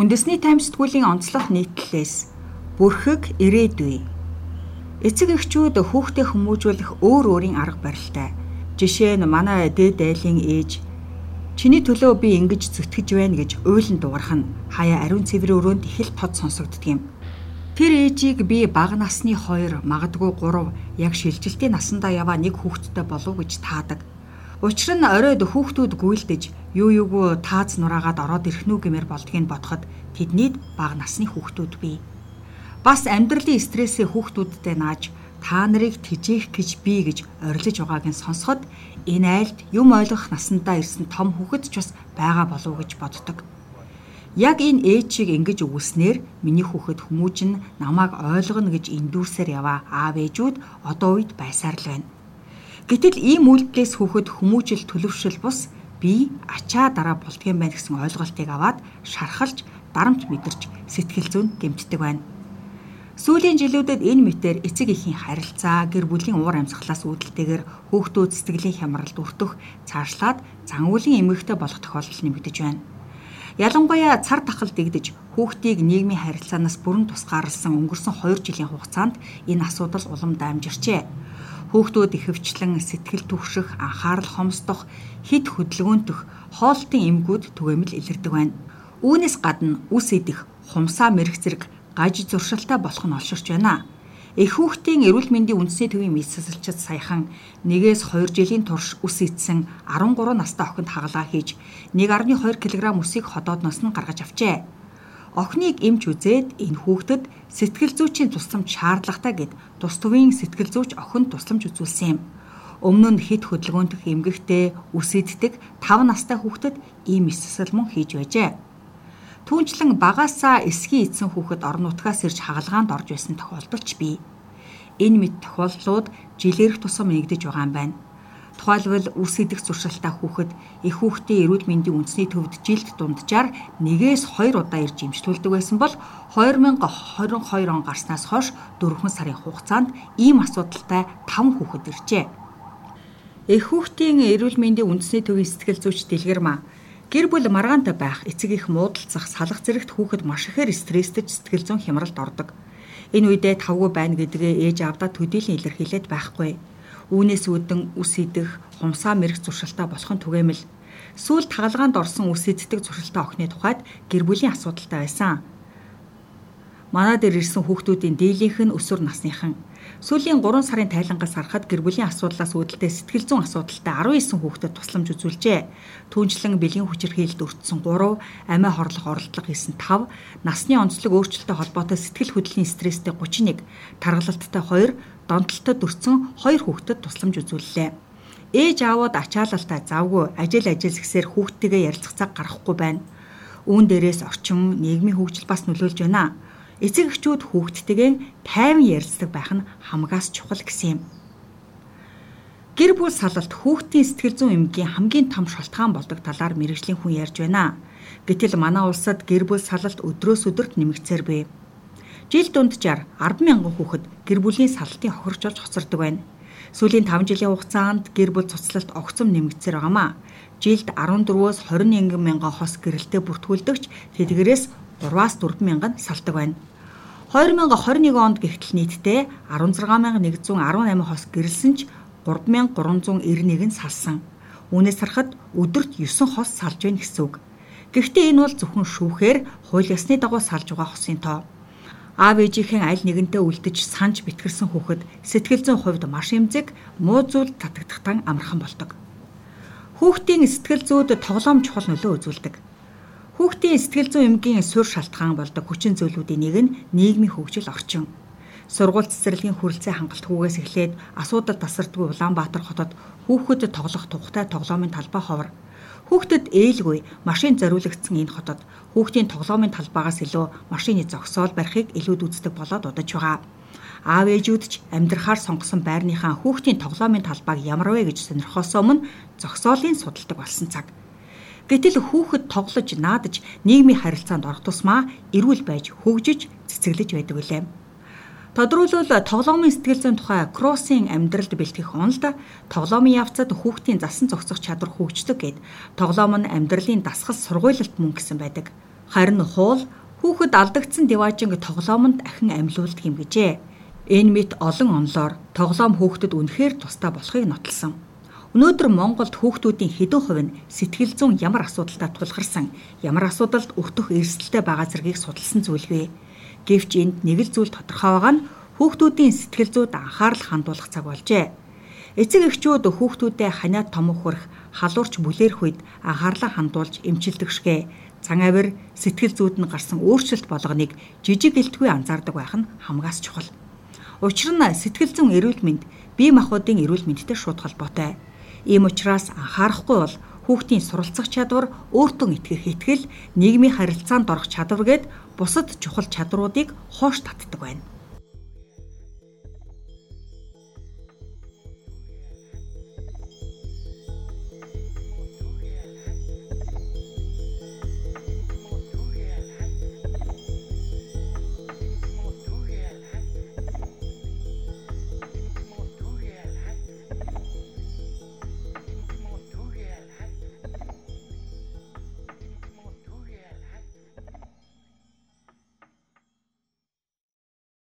Үндэсний тайм сэтгүүлийн онцлог нийтлэлээс бүрхэг ирээдүй. Эцэг эхчүүд хүүхдээ хүмүүжүүлэх өөр өөрийн арга барилтай. Жишээ нь манай дээд айлын ээж чиний төлөө би ингэж зүтгэж байна гэж уйлан дуурах нь хаяа ариун цэврийн өрөөнд их л тод сонсогддог юм. Тэр ээжийг би бага насны 2 магадгүй 3 яг шилжилтийн насандаа яваа нэг хүүхэдтэй болов гэж таадаг. Учир нь оройд хүүхдүүд гүйлдэж юу юугүй тааз нураагаад ороод ирэх нү гэмээр болдгийг бодоход тэднийд бага насны хүүхдүүд бий. Бас амьдралын стрессээ хүүхдүүдтэй нааж та нарыг тижээх гэж би гэж орилж байгааг нь сонсоход энэ айлд юм ойлгох насандаа ирсэн том хүүхэд ч бас байгаа болов гэж боддог. Яг энэ ээжийг ингэж өгүүлснээр миний хүүхэд хүмүүжин намайг ойлгоно гэж эндүүрсээр яваа аав ээжүүд одоо үед байсаар л байна. Гэтэл ийм үйлдэлээс хүүхэд хүмүүжил төлөвшил бус би ачаа дараа болдгийм байх гэсэн ойлголтыг аваад шархалж дарамт мэдэрч сэтгэл зүйн гэмтдэг байна. Сүүлийн жилүүдэд энэ мэтэр эцэг эхийн харилцаа, гэр бүлийн уур амьсгалаас үүдэлтэйгээр хүүхдүүд сэтгэлийн хямралд өртөх, цаашлаад зан үйлийн эмгэгтэй болох тохиолдол нэмэгдэж байна. Ялангуяа цар тахал дэгдэж хүүхдийг нийгмийн харилцаанаас бүрэн тусгаарлсан өнгөрсөн 2 жилийн хугацаанд энэ асуудал улам дамжирчээ Хүүхдүүд ихэвчлэн сэтгэл түгших, анхаарал хомсдох, хид хөдөлгөөнтөх, хоолтын эмгүүд түгээмэл илэрдэг байна. Үүнээс гадна үс идэх, хумсаа мэрэх зэрэг гаж зуршилтай болох нь олширч байна. Эх хүүхдийн эрүүл мэндийн үндэсний төвийн мэд засалчид саяхан нэгээс 2 жилийн турш үс идсэн 13 настай охинд хагалгаа хийж 1.2 кг үсийг ходоодноос нь гаргаж авчээ. Охиныг эмч үзээд энэ хүүхдэд сэтгэл зүйчийн тусламж шаардлагатай гэд тус төвийн сэтгэл зүйч охинд тусламж үзүүлсэн юм. Өмнө нь хэд хөдөлгөөнтөх эмгэгтэй үсэддэг 5 настай хүүхдэд ийм эсэсэл мөн хийж байжээ. Түүнчлэн багаасаа эсхий эзэн хүүхэд орон нутгаас ирж хагалгаанд орж байсан тохиолдол ч бий. Энэ мэд тохиолдлууд жилээрх тусам нэгдэж байгаа юм байна. Тухайлбал үс идэх зуршилтай хүүхэд их хүүхдийн эрүүл мэндийн үндэсний төвд жилд дунджаар нэгээс 2 удаа ирж имчтүүлдэг байсан бол 2022 он гарснаас хойш 4 сарын хугацаанд ийм асуудалтай 5 хүүхэд иржээ. Их хүүхдийн эрүүл мэндийн үндэсний төвийн сэтгэл зүйч Дэлгэрмаа гэр бүл маргаантай байх, эцэг их муудалцах, салах зэрэгт хүүхэд маш ихээр стресстэйж сэтгэл зүйн хямралд ордог. Энэ үедээ тавгүй байна гэдгээ ээж аавдаа төдийлөн илэрхийлээд байхгүй үүнээс үүдэн үс идэх, хумсаа мэрэх зуршилтай болох нь түгээмэл. Сүүл тагалгаанд орсон үс иддэг зуршилтай охины тухайд гэр бүлийн асуудалтай байсан. Манай дээр ирсэн хүүхдүүдийн дийлийнх нь өсвөр насныхан. Сүүлийн 3 сарын тайлангаас харахад гэр бүлийн асуудлаас үүдэлтэй сэтгэл зүйн асуудалтай 19 хүүхдэд тусламж үзүүлжээ. Түүнчлэн бэлгийн хүчирхийлэлд өртсөн 3, амиа хорлох оролдлого хийсэн 5, насны онцлог өөрчлөлттэй холбоотой сэтгэл хөдлөлийн стресстэй 31, таргалалттай 2, донтолтод өртсөн 2 хүүхдэд тусламж үзүүллээ. Ээж аавууд ачаалалтай завгүй ажил ажил згсээр хүүхдтэйгээ ярилцах цаг гаргахгүй байна. Үүн дээрээс орчин нийгмийн хөгжил бас нөлөөлж байна. Эцэг эхчүүд хүүхдтэйгээ тайван ярилцдаг байх нь хамгаас чухал гэсэн юм. Гэр бүл салалт хүүхдийн сэтгэл зүйн эмгийн хамгийн том шалтгаан болдог талаар мэрэгжлийн хүн ярьж байна. Гэтэл манай улсад гэр бүл салалт өдрөөс өдөрт нэмэгцээр бий. Жил дунджаар 10 мянган хүүхэд гэр бүлийн салтын хохирч болж хоцордог байна. Сүүлийн 5 жилийн хугацаанд гэр бүл цуцлалт огцом нэмэгдсээр байгаамаа. Жилд 14-өөс 21 мянган хос гэрэлтэй бүртгүүлдэгч тэдгээрээс 3-аас 4 мянган салдаг байна. 2021 онд гихтэл нийтдээ 16118 хос гэрэлсэн ч 3391 нь салсан. Үүнээс харахад өдөрт 9 хос салж байна гэсэн үг. Гэхдээ энэ бол зөвхөн шүүхээр хууль ёсны дагуу салж байгаа хосын тоо аав ээжийнхэн аль нэгэнтэй үлдэж санж битгэрсэн хүүхэд сэтгэл зүйн хувьд маш эмзэг, муу зүйл татагдахтан амархан болдог. Хүүхдийн сэтгэл зүйд тоглоом чухал нөлөө үзүүлдэг. Хүүхдийн сэтгэл зүйн эмгийн суурь шалтгаан болдог хүчин зүйлүүдийн нэг нь нийгмийн хөгжил орчин. Сургууль цэцэрлэгийн хүрэлцээ хангалтгүйгээс эхлээд асуудал тасардгүй Улаанбаатар хотод хүүхдэд тоглох тухтай тоглоомын талбай ховор Хүүхдэд ээлгүй машин зориулагдсан энэ хотод хүүхдийн тоглоомын талбайгаас илүү машины зогсоол барихыг илүүд үздэг болоод удаж байгаа. Аав ээжүүд ч амьдрахаар сонгосон байрныхаа хүүхдийн тоглоомын талбайг ямар вэ гэж сонирхосоо өмнө зогсоолын судалдаг болсон цаг. Гэтэл хүүхэд тоглож наадаж нийгмийн харилцаанд орох тусмаа эрүүл байж хөгжиж цэцэглэж байдаг үлээ. Тодруулбал тоглоомын сэтгэл зүйн тухай Кроссын амьдралд бэлтгэх онолд тоглоомын явцад хүүхдийн засан зохицох чадвар хөгждөг гэд тоглоом нь амьдралын дасгал сургуйлалт мөн гэсэн байдаг. Харин хуул хүүхэд алдагдсан деважинг тоглоомонд ахин амьлуулдаг юм гэжээ. Энэ мэт олон онлоор тоглоом хүүхдэд үнэхээр тустай болохыг нотолсон. Өнөөдөр Монголд хүүхдүүдийн хэдэн хувь нь сэтгэл зүйн ямар асуудалтай тулгарсан, ямар асуудалд өртөх эрсдэлтэй байгаа зэргийг судалсан зүйлгүй. Гэвч энд нэг л зүйл тодорхой байгаа нь хүүхдүүдийн сэтгэл зүйд анхаарал хандуулах цаг болжээ. Эцэг эхчүүд хүүхдүүдэд ханиад том хөрх, халуурч бүлээрх үед анхаарлаа хандуулж эмчилдэг шгэ. Цан авир сэтгэл зүйд нь гарсан өөрчлөлт болгоныг жижиг элтгүй анзаардаг байх нь хамгаас чухал. Учир нь сэтгэл зүйн эрүүл мэнд бие махбодын эрүүл мэндтэй шууд холбоотой. Ийм учраас анхаарахгүй бол хүүхдийн суралцах чадвар, өөртөө итгэх итгэл, нийгмийн харилцаанд орох чадвар гээд бусад чухал чадруудыг хоош татдаг байна.